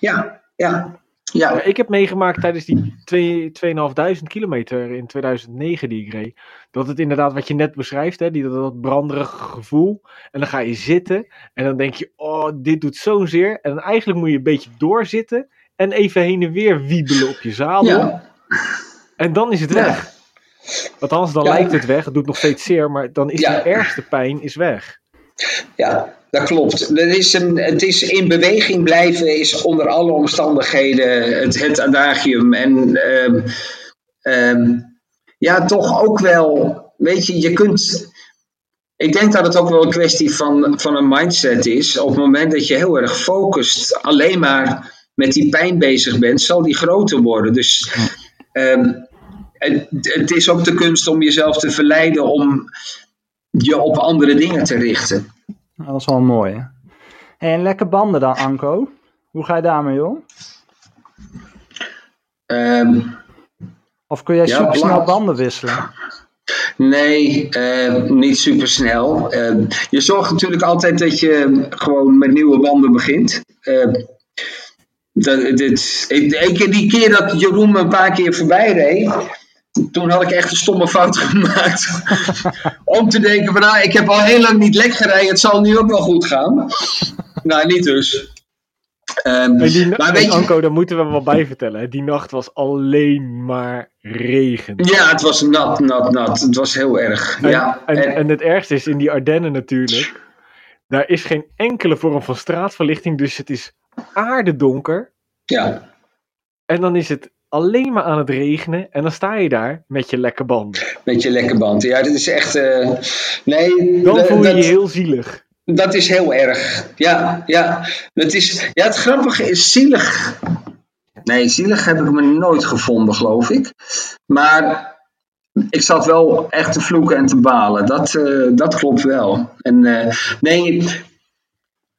Ja, ja, Ja, ja. ik heb meegemaakt tijdens die twee- 2.500 kilometer in 2009 die ik reed. Dat het inderdaad wat je net beschrijft, hè, die, dat, dat branderige gevoel. En dan ga je zitten en dan denk je, oh, dit doet zo'n zeer. En dan eigenlijk moet je een beetje doorzitten en even heen en weer wiebelen op je zadel. ja. En dan is het Ja. weg. Althans, dan Ja. lijkt het weg. Het doet nog steeds zeer, maar dan is Ja. de ergste pijn is weg. Ja, dat klopt. Er is een, het is in beweging blijven is onder alle omstandigheden het, het adagium. En ehm, ehm, ja, toch ook wel, weet je, je kunt. Ik denk dat het ook wel een kwestie van, van een mindset is. Op het moment dat je heel erg focust, alleen maar met die pijn bezig bent, zal die groter worden. Dus ehm, het is ook de kunst om jezelf te verleiden om je op andere dingen te richten. Dat is wel mooi. Hè? En lekker banden dan, Anko. Hoe ga je daarmee om? Ehm, Of kun jij Ja, super snel banden wisselen? nee, eh, niet super snel. je zorgt natuurlijk altijd dat je gewoon met nieuwe banden begint. Ehm, dat, dit, ik- die keer dat Jeroen me een paar keer voorbij reed, toen had ik echt een stomme fout [LAUGHS] gemaakt. Om te denken van, nou, ik heb al heel lang niet lek gereden, het zal nu ook wel goed gaan. nou, niet dus. En die, maar weet je, Anko, daar moeten we wel bij vertellen. hè. Die nacht was alleen maar regen. ja, het was nat, nat, nat. Het was heel erg. En, ja, en, en- en het ergste is in die Ardennen natuurlijk. Daar is geen enkele vorm van straatverlichting. Dus het is aardedonker. ja. En dan is het alleen maar aan het regenen. En dan sta je daar met je lekke banden. Met je lekke band. Ja, dit is echt. eh, nee, Dan dat- voel je dat, je heel zielig. dat is heel erg. Ja, ja. Het, is, ja, het grappige is zielig. Nee, zielig heb ik me nooit gevonden, geloof ik. Maar ik zat wel echt te vloeken en te balen. Dat, eh, dat klopt wel. En eh, nee.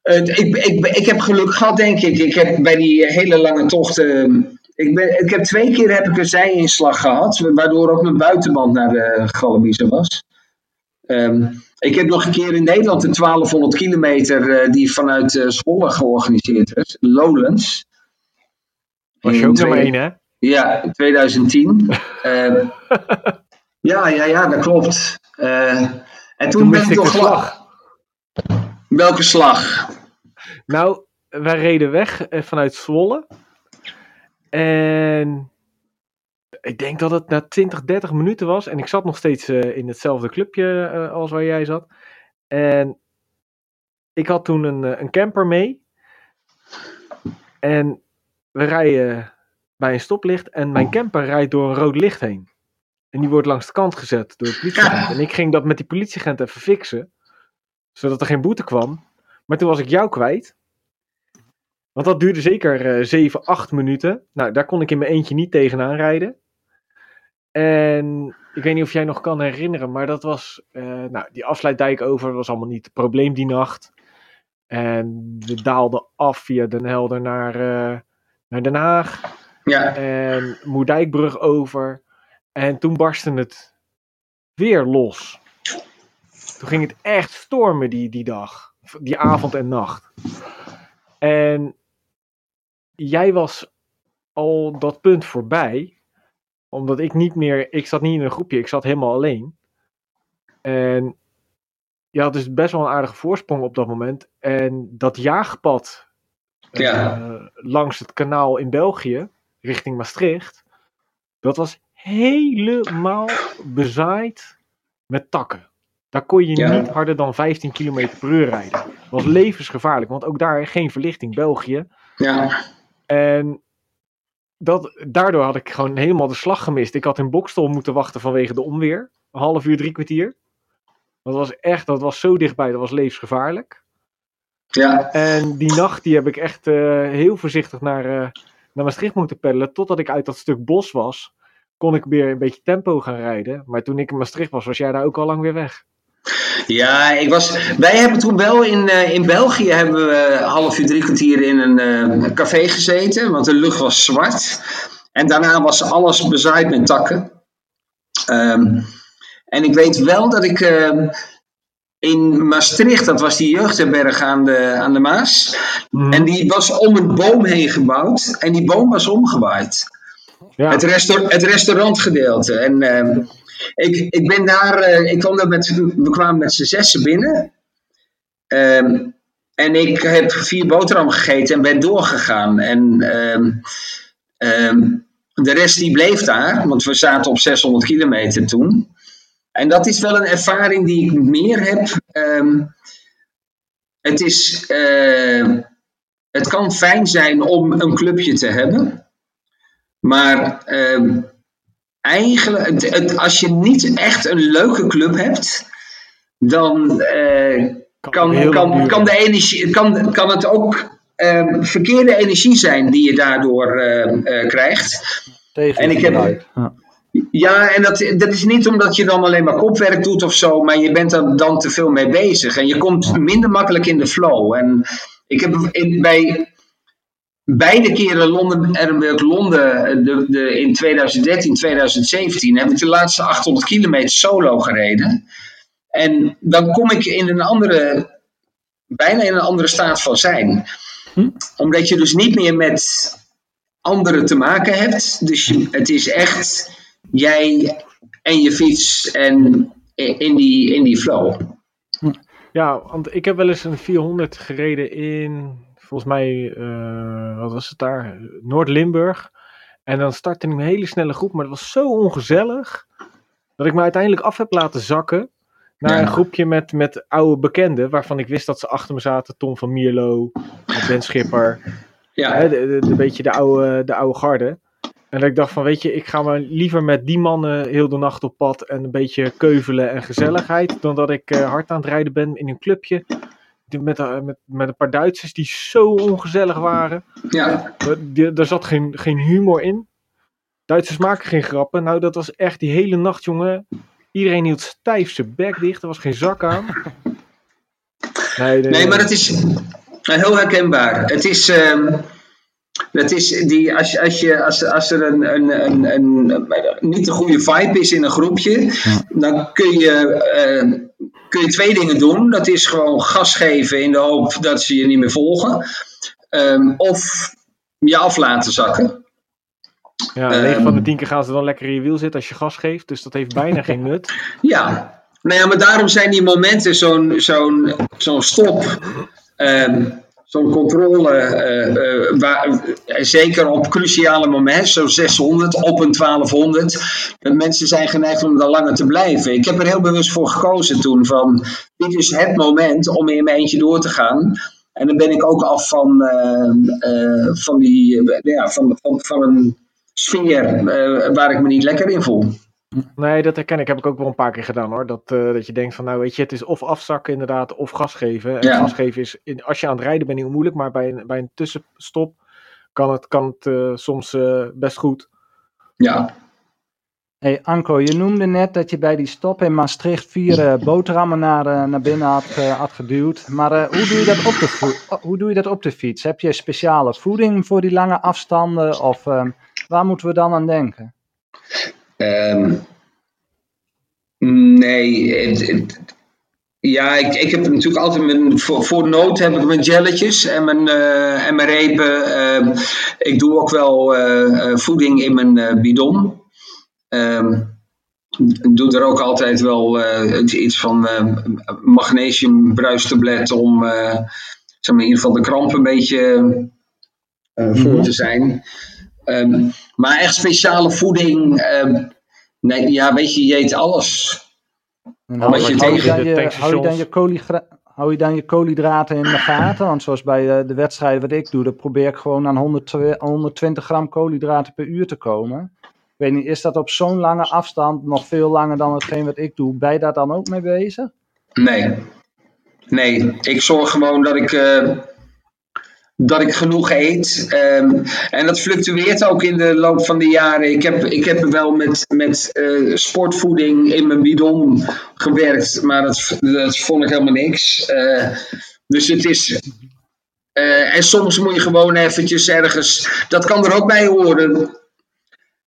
ik, ik, ik heb geluk gehad, denk ik. Ik heb bij die hele lange tochten. Ik, ben, ik heb twee keer heb ik een zijinslag gehad, waardoor ook mijn buitenband naar de Galabiezen was. Ehm, ik heb nog een keer in Nederland de 1200 kilometer eh, die vanuit eh, Zwolle georganiseerd is, Lowlands. Was je ook nummer één, hè? Ja, in 2010. [LAUGHS] Ehm, ja, ja, ja, dat klopt. Eh, en toen, Toen ben ik toch slag. Welke slag? Nou, wij reden weg eh, vanuit Zwolle. En ik denk dat het na 20, 30 minuten was. En ik zat nog steeds eh, in hetzelfde clubje eh, als waar jij zat. En ik had toen een, eh, een camper mee. En we rijden bij een stoplicht. En mijn camper rijdt door een rood licht heen. En die wordt langs de kant gezet door de politieagent. En ik ging dat met die politieagent even fixen. Zodat er geen boete kwam. Maar toen was ik jou kwijt. Want dat duurde zeker eh 7, 8 minuten. Nou, daar kon ik in mijn eentje niet tegenaan rijden. En ik weet niet of jij nog kan herinneren, maar dat was. eh, nou, die afsluitdijk over was allemaal niet het probleem die nacht. En we daalden af via Den Helder naar, eh, naar Den Haag. Ja, En Moerdijkbrug over. En toen barstte het weer los. Toen ging het echt stormen die, die dag. Die avond en nacht. En jij was al dat punt voorbij. Omdat ik niet meer... Ik zat niet in een groepje. Ik zat helemaal alleen. En je had dus best wel een aardige voorsprong op dat moment. En dat jaagpad eh, langs het kanaal in België, richting Maastricht, dat was helemaal bezaaid met takken. Daar kon je Ja. niet harder dan 15 km per uur rijden. Dat was levensgevaarlijk, want ook daar geen verlichting, België. ja, En dat, daardoor had ik gewoon helemaal de slag gemist. Ik had in Bokstol moeten wachten vanwege de onweer. Een half uur, drie kwartier. Dat was echt, dat was zo dichtbij, dat was levensgevaarlijk. ja, En die nacht die heb ik echt eh, heel voorzichtig naar, eh, naar Maastricht moeten peddelen. Totdat ik uit dat stuk bos was, kon ik weer een beetje tempo gaan rijden. Maar toen ik in Maastricht was, was jij daar ook al lang weer weg. Ja, ik was, wij hebben toen wel in, uh, in België hebben we half uur, drie kwartier in een uh, café gezeten, want de lucht was zwart. En daarna was alles bezaaid met takken. Um, en ik weet wel dat ik uh, in Maastricht, dat was die jeugdherberg aan de, aan de Maas. Mm. En die was om een boom heen gebouwd. En die boom was omgewaaid. Ja. Het, het restaurantgedeelte. En uh, ik, ik ben daar, uh, ik kwam daar met, we kwamen met z'n zessen binnen. Um, en ik heb vier boterhammen gegeten en ben doorgegaan. En um, um, de rest die bleef daar, want we zaten op 600 kilometer toen. En dat is wel een ervaring die ik meer heb. Het, is, uh, het kan fijn zijn om een clubje te hebben. Maar eigenlijk, het, het, als je niet echt een leuke club hebt, dan uh, kan, kan, kan, de energie, kan, kan het ook ehm, verkeerde energie zijn die je daardoor krijgt. Tegen en ik heb, ja. Ja, en dat, dat is niet omdat je dan alleen maar kopwerk doet of zo, maar je bent er dan te veel mee bezig. En je komt minder makkelijk in de flow. En ik heb in, bij beide keren Londen, Edinburgh, Londen, de, de, in 2013, 2017, heb ik de laatste 800 kilometer solo gereden. En dan kom ik in een andere, bijna in een andere staat van zijn. Hm? Omdat je dus niet meer met anderen te maken hebt. Dus je, het is echt jij en je fiets en in die, in die flow. Ja, want ik heb wel eens een 400 gereden in, volgens mij, uh, wat was het daar? Noord-Limburg. En dan startte een hele snelle groep, maar dat was zo ongezellig. Dat ik me uiteindelijk af heb laten zakken. Naar een groepje met, met oude bekenden. Waarvan ik wist dat ze achter me zaten. Tom van Mierlo, Ben Schipper. Ja. Hè, de, de, de, beetje de oude, de oude garde. En dat ik dacht van, weet je, ik ga maar liever met die mannen heel de nacht op pad en een beetje keuvelen en gezelligheid, dan dat ik uh, hard aan het rijden ben in een clubje met, uh, met, met een paar Duitsers die zo ongezellig waren. Ja. Er zat geen, geen humor in. Duitsers maken geen grappen. Nou, dat was echt die hele nacht, jongen. Iedereen hield stijf zijn bek dicht. Er was geen zak aan. [LAUGHS] Nee, nee, nee maar het is heel herkenbaar. Het is... Dat is die, als, als, je, als, als er een, een, een, een, niet een goede vibe is in een groepje, dan kun je, uh, kun je twee dingen doen. Dat is gewoon gas geven in de hoop dat ze je niet meer volgen. Um, of je af laten zakken. Ja, 9 um, van de 10 keer gaan ze dan lekker in je wiel zitten als je gas geeft. Dus dat heeft bijna geen nut. [LAUGHS] Ja, nou ja, maar daarom zijn die momenten zo'n zo'n zo'n stop. Um, zo'n controle, uh, uh, waar, zeker op cruciale momenten, zo'n 600 op een 1200, dat mensen zijn geneigd om daar langer te blijven. Ik heb er heel bewust voor gekozen toen van, dit is het moment om in mijn eentje door te gaan. En dan ben ik ook af van, van, die, ja, van, van een sfeer waar ik me niet lekker in voel. Nee, dat herken ik. Heb ik ook wel een paar keer gedaan hoor. Dat, uh, dat je denkt van nou weet je, het is of afzakken inderdaad, of gas geven. En ja. gas geven is, in, als je aan het rijden bent, heel moeilijk. Maar bij een, bij een tussenstop kan het, kan het uh, soms uh, best goed. Ja. Hey Anko, je noemde net dat je bij die stop in Maastricht vier boterhammen naar, naar binnen had, had geduwd. Maar hoe, doe je dat op de hoe doe je dat op de fiets? Heb je speciale voeding voor die lange afstanden? Of waar moeten we dan aan denken? Um, nee, het, het, ja, ik, ik heb natuurlijk altijd mijn, voor, voor nood heb ik mijn jelletjes en mijn, uh, en mijn repen. Uh, ik doe ook wel uh, voeding in mijn bidon. Um, ik doe er ook altijd wel iets van magnesiumbruistablet om zeg maar in ieder geval de kramp een beetje voor te zijn. Um, maar echt speciale voeding. Um, nee, ja, weet je, je eet alles. En hou, je, hou, je dan je, hou, je dan je hou je dan je koolhydraten in de gaten? Want zoals bij de, de wedstrijden wat ik doe, dan probeer ik gewoon aan 100, 120 gram koolhydraten per uur te komen. Ik weet niet, is dat op zo'n lange afstand nog veel langer dan hetgeen wat ik doe? Ben je daar dan ook mee bezig? Nee. Nee, ik zorg gewoon dat ik. Uh, dat ik genoeg eet. Ehm, en dat fluctueert ook in de loop van de jaren. Ik heb, ik heb wel met, met eh, sportvoeding in mijn bidon gewerkt, maar dat, dat vond ik helemaal niks. Eh, dus het is. eh, en soms moet je gewoon eventjes ergens. Dat kan er ook bij horen.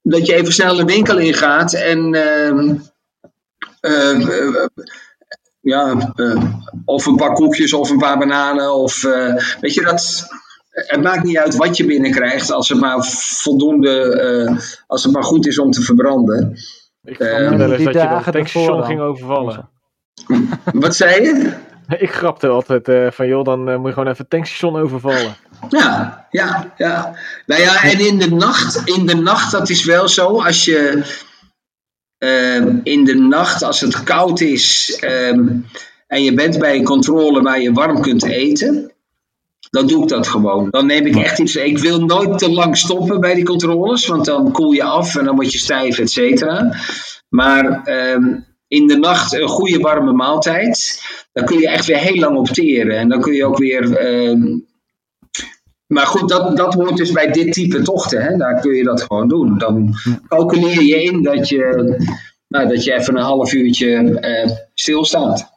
Dat je even snel de winkel ingaat en. ehm, eh, eh, ja, of een paar koekjes of een paar bananen. Of, weet je, dat, het maakt niet uit wat je binnenkrijgt, als het maar voldoende, eh, als het maar goed is om te verbranden. Ik Eh, wel eens die dat je het tankstation ging overvallen. [LAUGHS] Wat zei je? [LAUGHS] Ik grapte altijd eh, van joh, dan eh, moet je gewoon even het tankstation overvallen. Ja, ja, ja. Nou ja, en in de nacht, in de nacht, dat is wel zo, als je ehm, in de nacht, als het koud is ehm, en je bent bij een controle waar je warm kunt eten, dan doe ik dat gewoon. Dan neem ik echt iets. Ik wil nooit te lang stoppen bij die controles, want dan koel je af en dan word je stijf, et cetera. Maar ehm, in de nacht een goede warme maaltijd, dan kun je echt weer heel lang opteren. En dan kun je ook weer. ehm, maar goed, dat, dat hoort dus bij dit type tochten. Hè? Daar kun je dat gewoon doen. Dan calculeer je in dat je, nou, dat je even een half uurtje eh, stilstaat.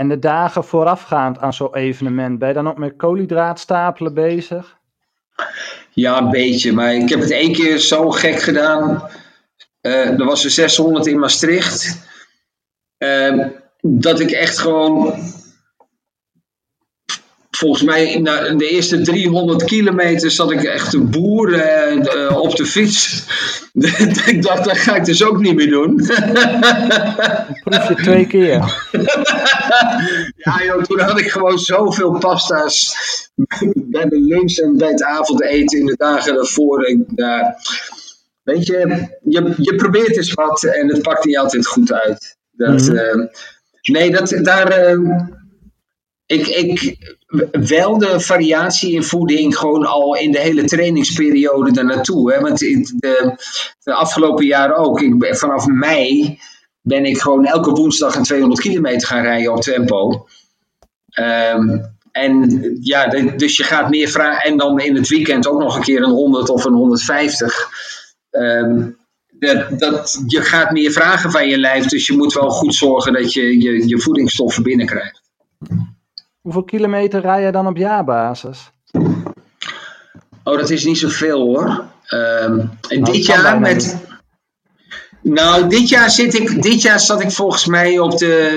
En de dagen voorafgaand aan zo'n evenement, ben je dan ook met koolhydraatstapelen bezig? Ja, een beetje. Maar ik heb het één keer zo gek gedaan. Eh, er was er 600 in Maastricht. Ehm, dat ik echt gewoon. Volgens mij, na de eerste 300 kilometer zat ik echt te boeren eh, op de fiets. [LAUGHS] ik dacht, dat ga ik dus ook niet meer doen. Proef je twee keer. [LAUGHS] ja, joh, toen had ik gewoon zoveel pasta's bij de lunch en bij het avondeten in de dagen daarvoor. Ik, weet je, je, je probeert eens wat en het pakt niet altijd goed uit. Dat, Mhm. eh, nee, dat, daar. Ik, ik, wel de variatie in voeding gewoon al in de hele trainingsperiode daarnaartoe. Hè? Want de, de afgelopen jaren ook. Ik, vanaf mei ben ik gewoon elke woensdag een 200 kilometer gaan rijden op tempo. Ehm, en ja, dus je gaat meer vragen. En dan in het weekend ook nog een keer een 100 of een 150. Ehm, dat, dat, je gaat meer vragen van je lijf. Dus je moet wel goed zorgen dat je je, je voedingsstoffen binnenkrijgt. Hoeveel kilometer rij je dan op jaarbasis? Oh, dat is niet zoveel hoor. Ehm, en Nou, dit jaar met. Nou, dit jaar, zit ik, dit jaar zat ik volgens mij op de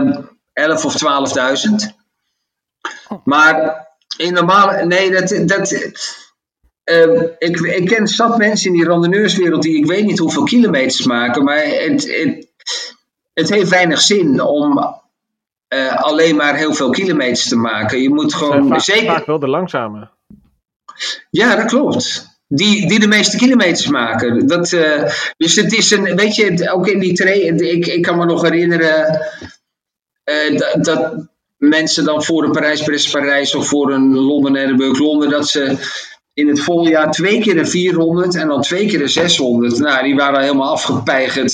ehm 11 of 12.000. Maar in normale. Nee, dat. dat ehm, ik, ik ken zat mensen in die randonneurswereld die ik weet niet hoeveel kilometers maken. Maar het, het, het heeft weinig zin om eh, alleen maar heel veel kilometers te maken. Je moet gewoon. vaak, zeker, vaak wel de langzame. ja, dat klopt. Die, die de meeste kilometers maken. Dat, eh, dus het is een, weet je, ook in die train, ik, ik kan me nog herinneren eh, dat, dat mensen dan voor een Parijs-Brest-Parijs of voor een Londen-Edinburgh-Londen, dat ze in het voljaar twee keer een 400 en dan twee keer een 600. Nou, die waren helemaal afgepeigerd.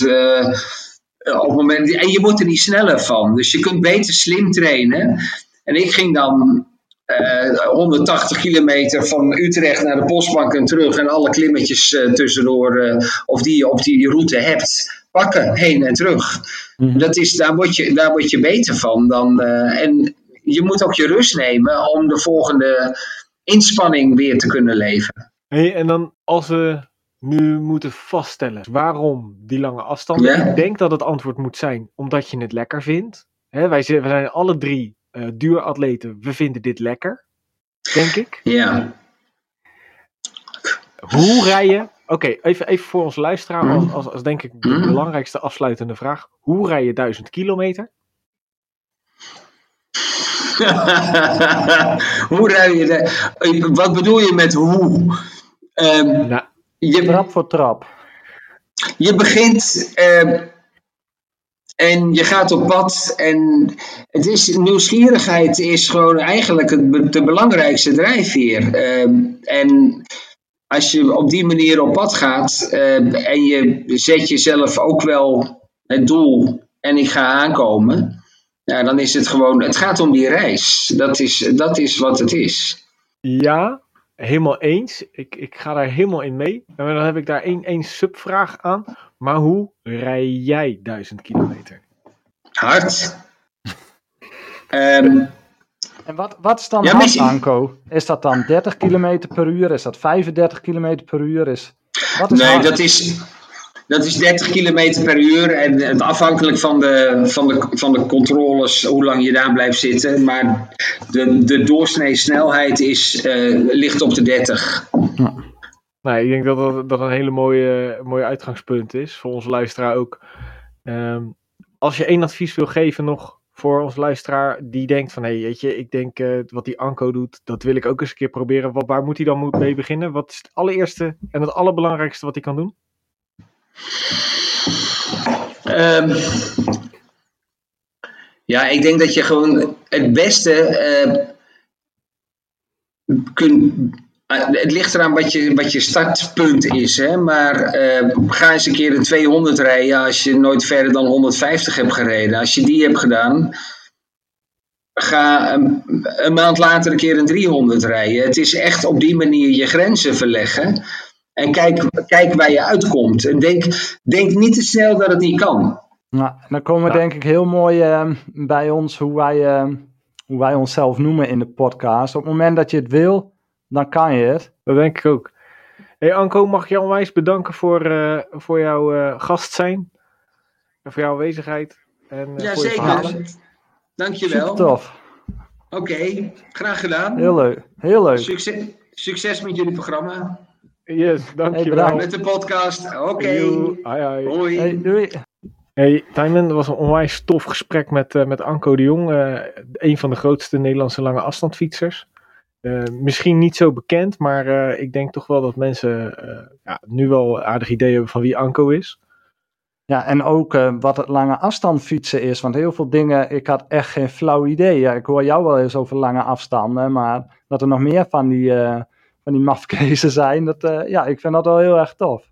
Op het moment, en je wordt er niet sneller van. Dus je kunt beter slim trainen. En ik ging dan eh, 180 kilometer van Utrecht naar de postbank en terug. En alle klimmetjes eh, tussendoor, eh, of die je op die route hebt, pakken heen en terug. Dat is, daar, word je, daar word je beter van. Dan, eh, en je moet ook je rust nemen om de volgende inspanning weer te kunnen leveren. Hey, en dan als we nu moeten vaststellen waarom die lange afstanden. Ja. Ik denk dat het antwoord moet zijn omdat je het lekker vindt. Hè, wij, zijn, we zijn alle drie eh duuratleten. We vinden dit lekker. Denk ik. Ja. Hoe rij je? Oké, even, even voor ons luisteraar. Hmm. Als, als, als denk ik de Hmm. belangrijkste afsluitende vraag. Hoe rij je 1000 kilometer? [LAUGHS] hoe rij je Wat bedoel je met hoe? Ehm, Nou, je, Trap voor trap. je begint ehm, en je gaat op pad en het is, nieuwsgierigheid is gewoon eigenlijk het, de belangrijkste drijfveer. Ehm, en als je op die manier op pad gaat ehm, en je zet jezelf ook wel het doel en ik ga aankomen, ja, dan is het gewoon, het gaat om die reis. Dat is, dat is wat het is. Ja, helemaal eens. Ik, ik ga daar helemaal in mee. En dan heb ik daar één, één subvraag aan. Maar hoe rij jij 1000 kilometer? Hard. [LAUGHS] Ehm, En wat, wat is dan Ja, hard, misschien- Anko? Is dat dan 30 km per uur? Is dat 35 km per uur? Is, wat is nee, hard? dat is, dat is 30 km per uur. En het afhankelijk van de, van, de, van de controles, hoe lang je daar blijft zitten. Maar de, de doorsnee snelheid is, eh, ligt op de 30. Nou, ik denk dat dat, dat een hele mooie, mooie uitgangspunt is. Voor onze luisteraar ook. Ehm, als je één advies wil geven nog voor onze luisteraar die denkt van... Hé, hey, weet je, ik denk eh, wat die Anko doet, dat wil ik ook eens een keer proberen. Wat, waar moet hij dan moet mee beginnen? Wat is het allereerste en het allerbelangrijkste wat hij kan doen? Ehm, ja, ik denk dat je gewoon het beste eh, kunt. eh, het ligt eraan wat je, wat je startpunt is. Hè? Maar eh, ga eens een keer een 200 rijden als je nooit verder dan 150 hebt gereden. Als je die hebt gedaan, ga een, een maand later een keer een 300 rijden. Het is echt op die manier je grenzen verleggen. En kijk, kijk waar je uitkomt. En denk, denk niet te snel dat het niet kan. Nou, dan komen we Ja. denk ik heel mooi eh, bij ons hoe wij, eh, hoe wij onszelf noemen in de podcast. Op het moment dat je het wil, dan kan je het. Dat denk ik ook. Hey Anko, mag ik jou onwijs bedanken voor, eh, voor jouw eh, gast zijn. En voor jouw aanwezigheid. En, eh, voor je verhalen. Jazeker. Dankjewel. Super tof. Oké, graag gedaan. Heel leuk. Heel leuk. Succes, succes met jullie programma. Yes, dankjewel. bedankt. Met de podcast. Oké. Hoi. Hey, doei. Hey, Tijmen, dat was een onwijs tof gesprek met, eh, met Anko de Jong. eh, een van de grootste Nederlandse lange afstandfietsers. Eh, misschien niet zo bekend, maar eh, ik denk toch wel dat mensen eh, ja, nu wel een aardig idee hebben van wie Anko is. Ja, en ook eh, wat het lange afstand fietsen is. Want heel veel dingen, ik had echt geen flauw idee. Ja, ik hoor jou wel eens over lange afstanden, maar dat er nog meer van die, eh van die mafkezen zijn, dat, eh, ja, ik vind dat wel heel erg tof.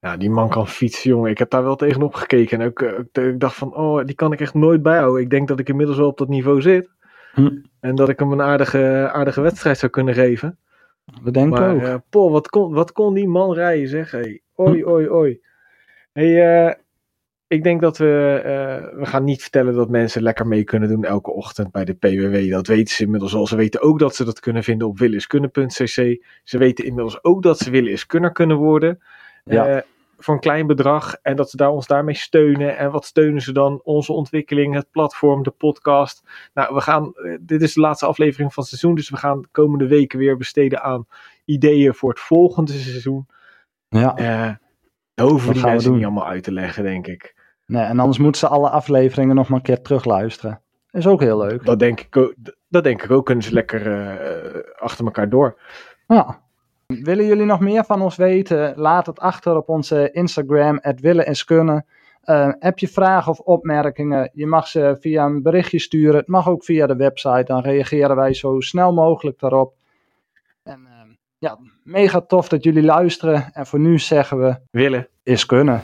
Ja, die man kan fietsen, jongen. Ik heb daar wel tegenop gekeken. En ook, eh, ik- dacht van, oh, die kan ik echt nooit bijhouden. Ik denk dat ik inmiddels wel op dat niveau zit. Hm. En dat ik hem een aardige, aardige wedstrijd zou kunnen geven. Dat denk ik Maar ook. eh, Paul, wat kon, wat kon die man rijden, zeg. Hey. Oi, oi, oi. Hey, eh, ik denk dat we... eh, we gaan niet vertellen dat mensen lekker mee kunnen doen elke ochtend bij de PWW. Dat weten ze inmiddels al. Ze weten ook dat ze dat kunnen vinden op williskunde.cc. Ze weten inmiddels ook dat ze willen is kunnen worden. Ja. Eh, voor een klein bedrag. En dat ze daar ons daarmee steunen. En wat steunen ze dan? Onze ontwikkeling, het platform, de podcast. Nou, we gaan, eh, dit is de laatste aflevering van het seizoen. Dus we gaan de komende weken weer besteden aan ideeën voor het volgende seizoen. ja. Dat hoeven die mensen niet allemaal uit te leggen, denk ik. Nee, en anders moeten ze alle afleveringen nog maar een keer terugluisteren. Is ook heel leuk. Dat denk ik ook. Dat denk ik ook. Kunnen ze lekker eh, achter elkaar door. Ja. Willen jullie nog meer van ons weten? Laat het achter op onze Instagram, het willen is kunnen. Eh, heb je vragen of opmerkingen? Je mag ze via een berichtje sturen. Het mag ook via de website. Dan reageren wij zo snel mogelijk daarop. En eh, ja, mega tof dat jullie luisteren. En voor nu zeggen we, Willen. is kunnen.